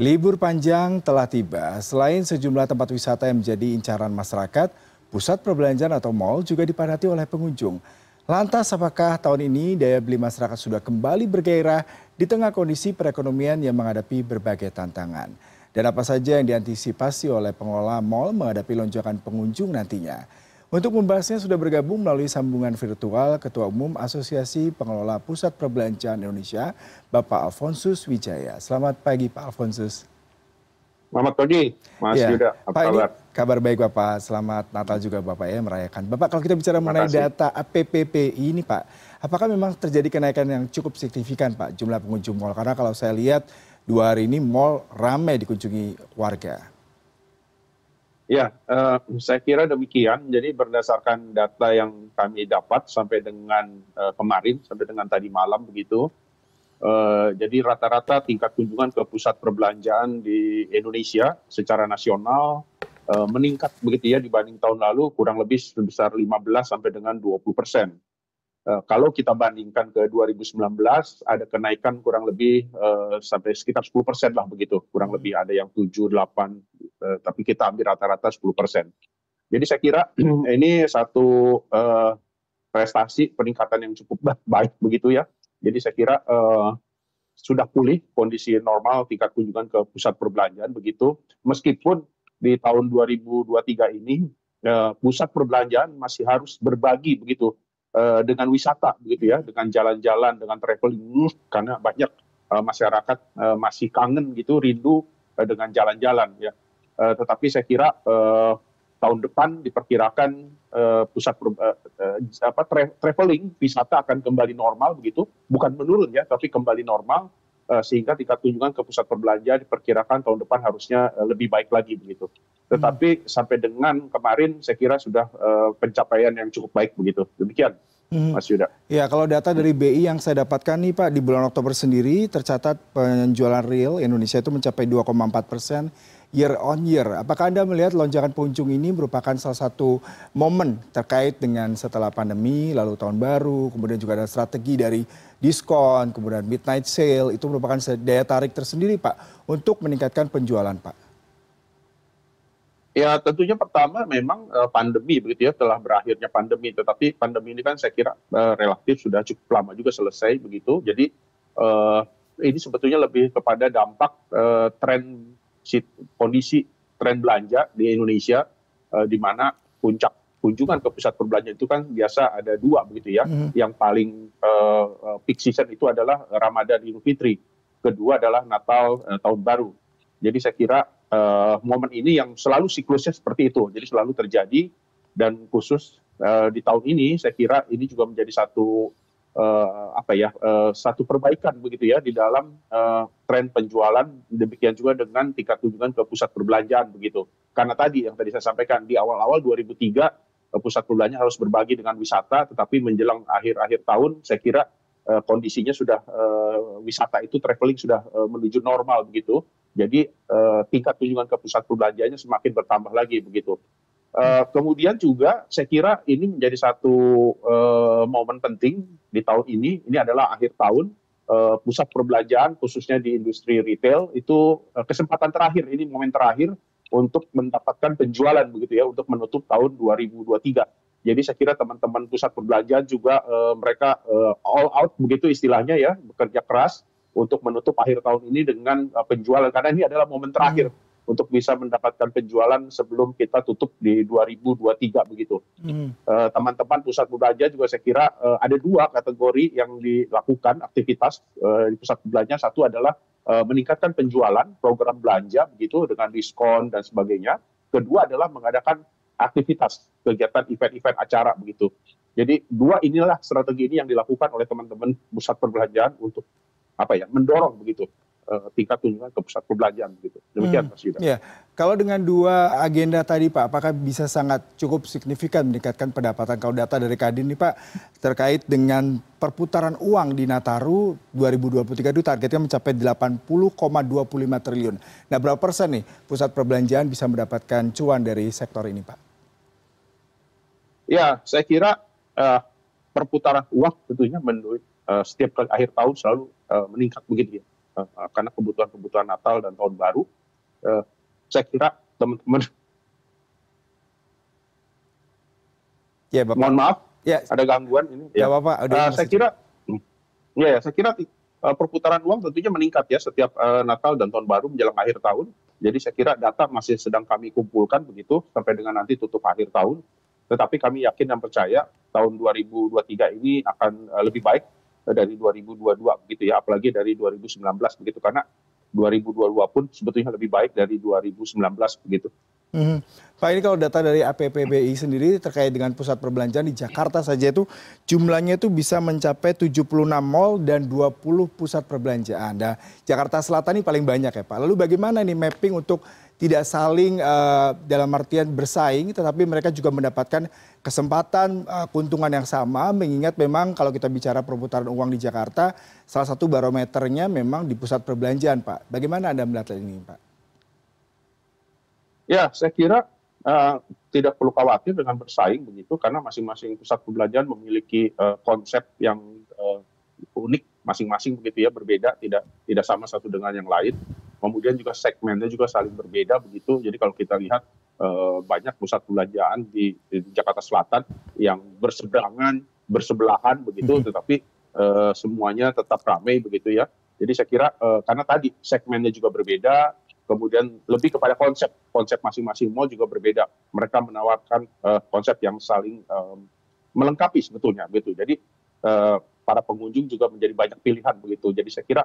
libur panjang telah tiba. Selain sejumlah tempat wisata yang menjadi incaran masyarakat pusat perbelanjaan atau mal juga dipadati oleh pengunjung. Lantas apakah tahun ini daya beli masyarakat sudah kembali bergairah di tengah kondisi perekonomian yang menghadapi berbagai tantangan? Dan apa saja yang diantisipasi oleh pengelola mal menghadapi lonjakan pengunjung nantinya untuk membahasnya sudah bergabung melalui sambungan virtual Ketua Umum Asosiasi Pengelola Pusat Perbelanjaan Indonesia, Bapak Alfonsus Wijaya. Selamat pagi Pak Alfonsus. Selamat pagi, Mas ya. Yuda. Apa Pak, kabar? Ini kabar baik Bapak. Selamat Natal juga Bapak ya merayakan. Bapak kalau kita bicara mengenai data PPPI ini Pak, apakah memang terjadi kenaikan yang cukup signifikan Pak jumlah pengunjung mal? Karena kalau saya lihat dua hari ini mal ramai dikunjungi warga. Ya, uh, saya kira demikian. Jadi berdasarkan data yang kami dapat sampai dengan uh, kemarin, sampai dengan tadi malam begitu, uh, jadi rata-rata tingkat kunjungan ke pusat perbelanjaan di Indonesia secara nasional uh, meningkat begitu ya dibanding tahun lalu kurang lebih sebesar 15 sampai dengan 20 persen. Eh, kalau kita bandingkan ke 2019 ada kenaikan kurang lebih uh, sampai sekitar 10 persen lah begitu kurang lebih ada yang 7, 8 uh, tapi kita ambil rata-rata 10 persen. Jadi saya kira ini satu uh, prestasi peningkatan yang cukup baik begitu ya. Jadi saya kira uh, sudah pulih kondisi normal tingkat kunjungan ke pusat perbelanjaan begitu meskipun di tahun 2023 ini uh, pusat perbelanjaan masih harus berbagi begitu Eh, dengan wisata begitu ya, dengan jalan-jalan, dengan traveling karena banyak uh, masyarakat uh, masih kangen gitu, rindu dengan jalan-jalan ya. Uh, tetapi saya kira uh, tahun depan diperkirakan uh, pusat uh, uh, apa tra traveling wisata akan kembali normal begitu, bukan menurun ya, tapi kembali normal sehingga tingkat kunjungan ke pusat perbelanjaan diperkirakan tahun depan harusnya lebih baik lagi begitu. Tetapi hmm. sampai dengan kemarin saya kira sudah uh, pencapaian yang cukup baik begitu. Demikian. Hmm. Mas Yuda. Ya, kalau data dari BI yang saya dapatkan nih Pak, di bulan Oktober sendiri tercatat penjualan real Indonesia itu mencapai 2,4 persen year on year. Apakah Anda melihat lonjakan pengunjung ini merupakan salah satu momen terkait dengan setelah pandemi, lalu tahun baru, kemudian juga ada strategi dari diskon, kemudian midnight sale, itu merupakan daya tarik tersendiri Pak untuk meningkatkan penjualan Pak? ya tentunya pertama memang eh, pandemi begitu ya telah berakhirnya pandemi tetapi pandemi ini kan saya kira eh, relatif sudah cukup lama juga selesai begitu jadi uh, ini sebetulnya lebih kepada dampak tren kondisi tren belanja di Indonesia uh, di mana puncak kunjungan ke pusat perbelanjaan itu kan biasa ada dua begitu ya. Mm. yang paling uh, peak season itu adalah Ramadan Idul Fitri. Kedua adalah Natal uh, tahun baru. Jadi saya kira uh, momen ini yang selalu siklusnya seperti itu, jadi selalu terjadi dan khusus uh, di tahun ini saya kira ini juga menjadi satu uh, apa ya uh, satu perbaikan begitu ya di dalam uh, tren penjualan. Demikian juga dengan tingkat kunjungan ke pusat perbelanjaan begitu. Karena tadi yang tadi saya sampaikan di awal-awal 2003 pusat perbelanjaan harus berbagi dengan wisata tetapi menjelang akhir-akhir tahun saya kira kondisinya sudah wisata itu traveling sudah menuju normal begitu. Jadi uh, tingkat kunjungan ke pusat perbelanjaannya semakin bertambah lagi begitu. Uh, kemudian juga saya kira ini menjadi satu uh, momen penting di tahun ini. Ini adalah akhir tahun uh, pusat perbelanjaan khususnya di industri retail itu kesempatan terakhir ini momen terakhir untuk mendapatkan penjualan begitu ya untuk menutup tahun 2023. Jadi saya kira teman-teman pusat perbelanjaan juga mereka all out begitu istilahnya ya bekerja keras untuk menutup akhir tahun ini dengan penjualan karena ini adalah momen terakhir hmm. Untuk bisa mendapatkan penjualan sebelum kita tutup di 2023 begitu. Hmm. Uh, teman-teman pusat belanja juga saya kira uh, ada dua kategori yang dilakukan aktivitas uh, di pusat belanja. Satu adalah uh, meningkatkan penjualan program belanja begitu dengan diskon dan sebagainya. Kedua adalah mengadakan aktivitas kegiatan event-event acara begitu. Jadi dua inilah strategi ini yang dilakukan oleh teman-teman pusat perbelanjaan untuk apa ya mendorong begitu uh, tingkat kunjungan ke pusat perbelanjaan begitu. Demikian hmm. Mas Yuda. Ya. Kalau dengan dua agenda tadi Pak, apakah bisa sangat cukup signifikan meningkatkan pendapatan kalau data dari Kadin nih Pak terkait dengan perputaran uang di Nataru 2023 itu targetnya mencapai 80,25 triliun. Nah, berapa persen nih pusat perbelanjaan bisa mendapatkan cuan dari sektor ini Pak? Ya, saya kira uh, perputaran uang tentunya menurut uh, setiap akhir tahun selalu uh, meningkat begitu ya. Uh, karena kebutuhan-kebutuhan Natal dan Tahun Baru. Uh, saya kira teman-teman Ya, Bapak. Mohon maaf, ya. ada gangguan ini. Ya, ya Bapak. uh, saya kira, ya, ya, saya kira uh, perputaran uang tentunya meningkat ya setiap uh, Natal dan Tahun Baru menjelang akhir tahun. Jadi saya kira data masih sedang kami kumpulkan begitu sampai dengan nanti tutup akhir tahun. Tetapi kami yakin dan percaya tahun 2023 ini akan uh, lebih baik dari 2022 begitu ya, apalagi dari 2019 begitu karena 2022 pun sebetulnya lebih baik dari 2019 begitu. Hmm. Pak ini kalau data dari APPBI sendiri terkait dengan pusat perbelanjaan di Jakarta saja itu jumlahnya itu bisa mencapai 76 mall dan 20 pusat perbelanjaan. Nah, Jakarta Selatan ini paling banyak ya Pak. Lalu bagaimana nih mapping untuk tidak saling uh, dalam artian bersaing tetapi mereka juga mendapatkan kesempatan uh, keuntungan yang sama mengingat memang kalau kita bicara perputaran uang di Jakarta salah satu barometernya memang di pusat perbelanjaan Pak. Bagaimana Anda melihat ini Pak? ya saya kira uh, tidak perlu khawatir dengan bersaing begitu karena masing-masing pusat perbelanjaan memiliki uh, konsep yang uh, unik masing-masing begitu ya berbeda tidak tidak sama satu dengan yang lain kemudian juga segmennya juga saling berbeda begitu. Jadi kalau kita lihat uh, banyak pusat perbelanjaan di, di Jakarta Selatan yang berseberangan bersebelahan begitu hmm. tetapi uh, semuanya tetap ramai begitu ya. Jadi saya kira uh, karena tadi segmennya juga berbeda kemudian lebih kepada konsep. Konsep masing-masing mall juga berbeda. Mereka menawarkan uh, konsep yang saling um, melengkapi sebetulnya begitu. Jadi uh, para pengunjung juga menjadi banyak pilihan begitu. Jadi saya kira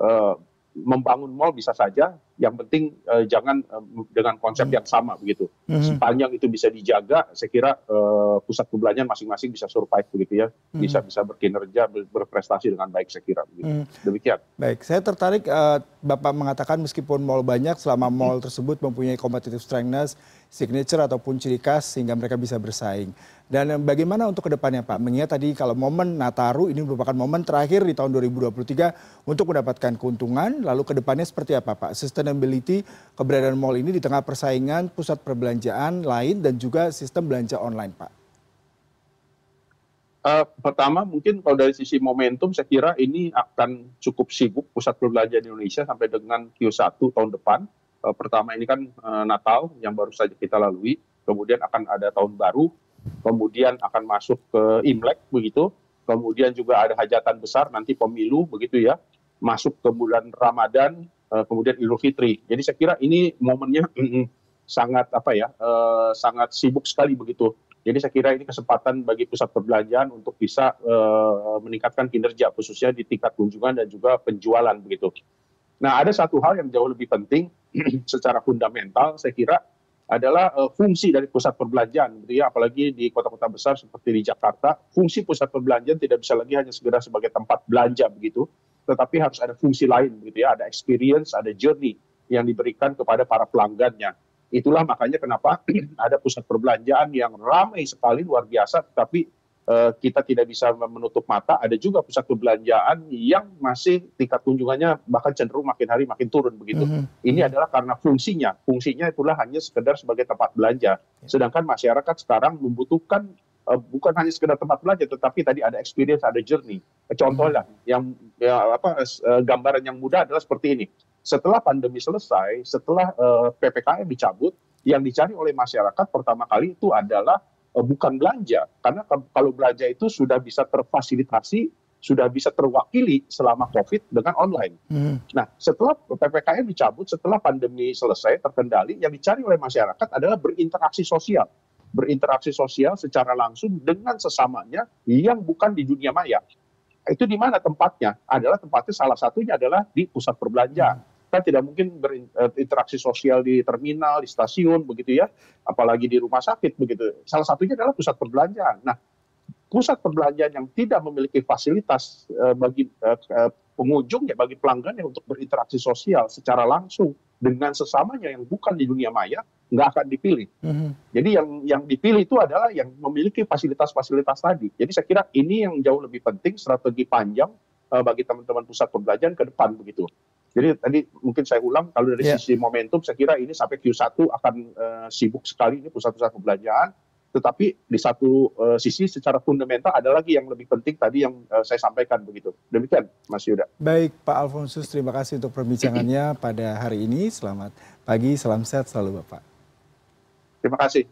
uh, membangun mall bisa saja, yang penting uh, jangan uh, dengan konsep hmm. yang sama begitu. Hmm. Sepanjang itu bisa dijaga, saya kira uh, pusat perbelanjaan masing-masing bisa survive begitu ya, hmm. bisa bisa berkinerja, ber, berprestasi dengan baik saya kira. Begitu. Hmm. Demikian. Baik, saya tertarik uh, Bapak mengatakan meskipun mall banyak, selama mall tersebut mempunyai competitive strengthness, signature ataupun ciri khas sehingga mereka bisa bersaing. Dan bagaimana untuk ke depannya Pak? Mengingat tadi kalau momen Nataru ini merupakan momen terakhir di tahun 2023 untuk mendapatkan keuntungan, lalu ke depannya seperti apa Pak? Sustainability keberadaan mall ini di tengah persaingan pusat perbelanjaan lain dan juga sistem belanja online Pak? Uh, pertama mungkin kalau dari sisi momentum saya kira ini akan cukup sibuk pusat perbelanjaan Indonesia sampai dengan Q1 tahun depan. Uh, pertama ini kan uh, Natal yang baru saja kita lalui, kemudian akan ada tahun baru, kemudian akan masuk ke Imlek begitu, kemudian juga ada hajatan besar nanti pemilu begitu ya, masuk ke bulan Ramadan, eh, kemudian Idul Fitri. Jadi saya kira ini momennya sangat apa ya, eh, sangat sibuk sekali begitu. Jadi saya kira ini kesempatan bagi pusat perbelanjaan untuk bisa meningkatkan kinerja khususnya di tingkat kunjungan dan juga penjualan begitu. Nah ada satu hal yang jauh lebih penting secara fundamental saya kira adalah uh, fungsi dari pusat perbelanjaan gitu ya. Apalagi di kota-kota besar seperti di Jakarta fungsi pusat perbelanjaan tidak bisa lagi hanya segera sebagai tempat belanja begitu. Tetapi harus ada fungsi lain begitu ya. Ada experience ada journey yang diberikan kepada para pelanggannya. Itulah makanya kenapa ada pusat perbelanjaan yang ramai sekali luar biasa tetapi Eh, kita tidak bisa menutup mata ada juga pusat perbelanjaan yang masih tingkat kunjungannya bahkan cenderung makin hari makin turun begitu. Mm -hmm. Ini adalah karena fungsinya. Fungsinya itulah hanya sekedar sebagai tempat belanja. Ya. Sedangkan masyarakat sekarang membutuhkan uh, bukan hanya sekedar tempat belanja tetapi tadi ada experience, ada journey. Contohnya mm -hmm. yang ya, apa uh, gambaran yang mudah adalah seperti ini. Setelah pandemi selesai, setelah uh, PPKM dicabut, yang dicari oleh masyarakat pertama kali itu adalah Eh, bukan belanja karena kalau belanja itu sudah bisa terfasilitasi sudah bisa terwakili selama COVID dengan online. Hmm. Nah, setelah PPKM dicabut, setelah pandemi selesai terkendali, yang dicari oleh masyarakat adalah berinteraksi sosial, berinteraksi sosial secara langsung dengan sesamanya yang bukan di dunia maya. Itu di mana tempatnya? Adalah tempatnya salah satunya adalah di pusat perbelanjaan. Hmm kan tidak mungkin berinteraksi sosial di terminal, di stasiun begitu ya, apalagi di rumah sakit begitu. Salah satunya adalah pusat perbelanjaan. Nah, pusat perbelanjaan yang tidak memiliki fasilitas uh, bagi uh, pengunjung ya bagi pelanggan yang untuk berinteraksi sosial secara langsung dengan sesamanya yang bukan di dunia maya nggak akan dipilih. Mm-hmm. Jadi yang yang dipilih itu adalah yang memiliki fasilitas-fasilitas tadi. Jadi saya kira ini yang jauh lebih penting strategi panjang uh, bagi teman-teman pusat perbelanjaan ke depan begitu. Jadi tadi mungkin saya ulang kalau dari yeah. sisi momentum saya kira ini sampai Q1 akan uh, sibuk sekali ini pusat-pusat perbelanjaan. tetapi di satu uh, sisi secara fundamental ada lagi yang lebih penting tadi yang uh, saya sampaikan begitu. Demikian Mas Yuda. Baik Pak Alfonsus, terima kasih untuk perbincangannya pada hari ini. Selamat pagi, salam sehat selalu Bapak. Terima kasih.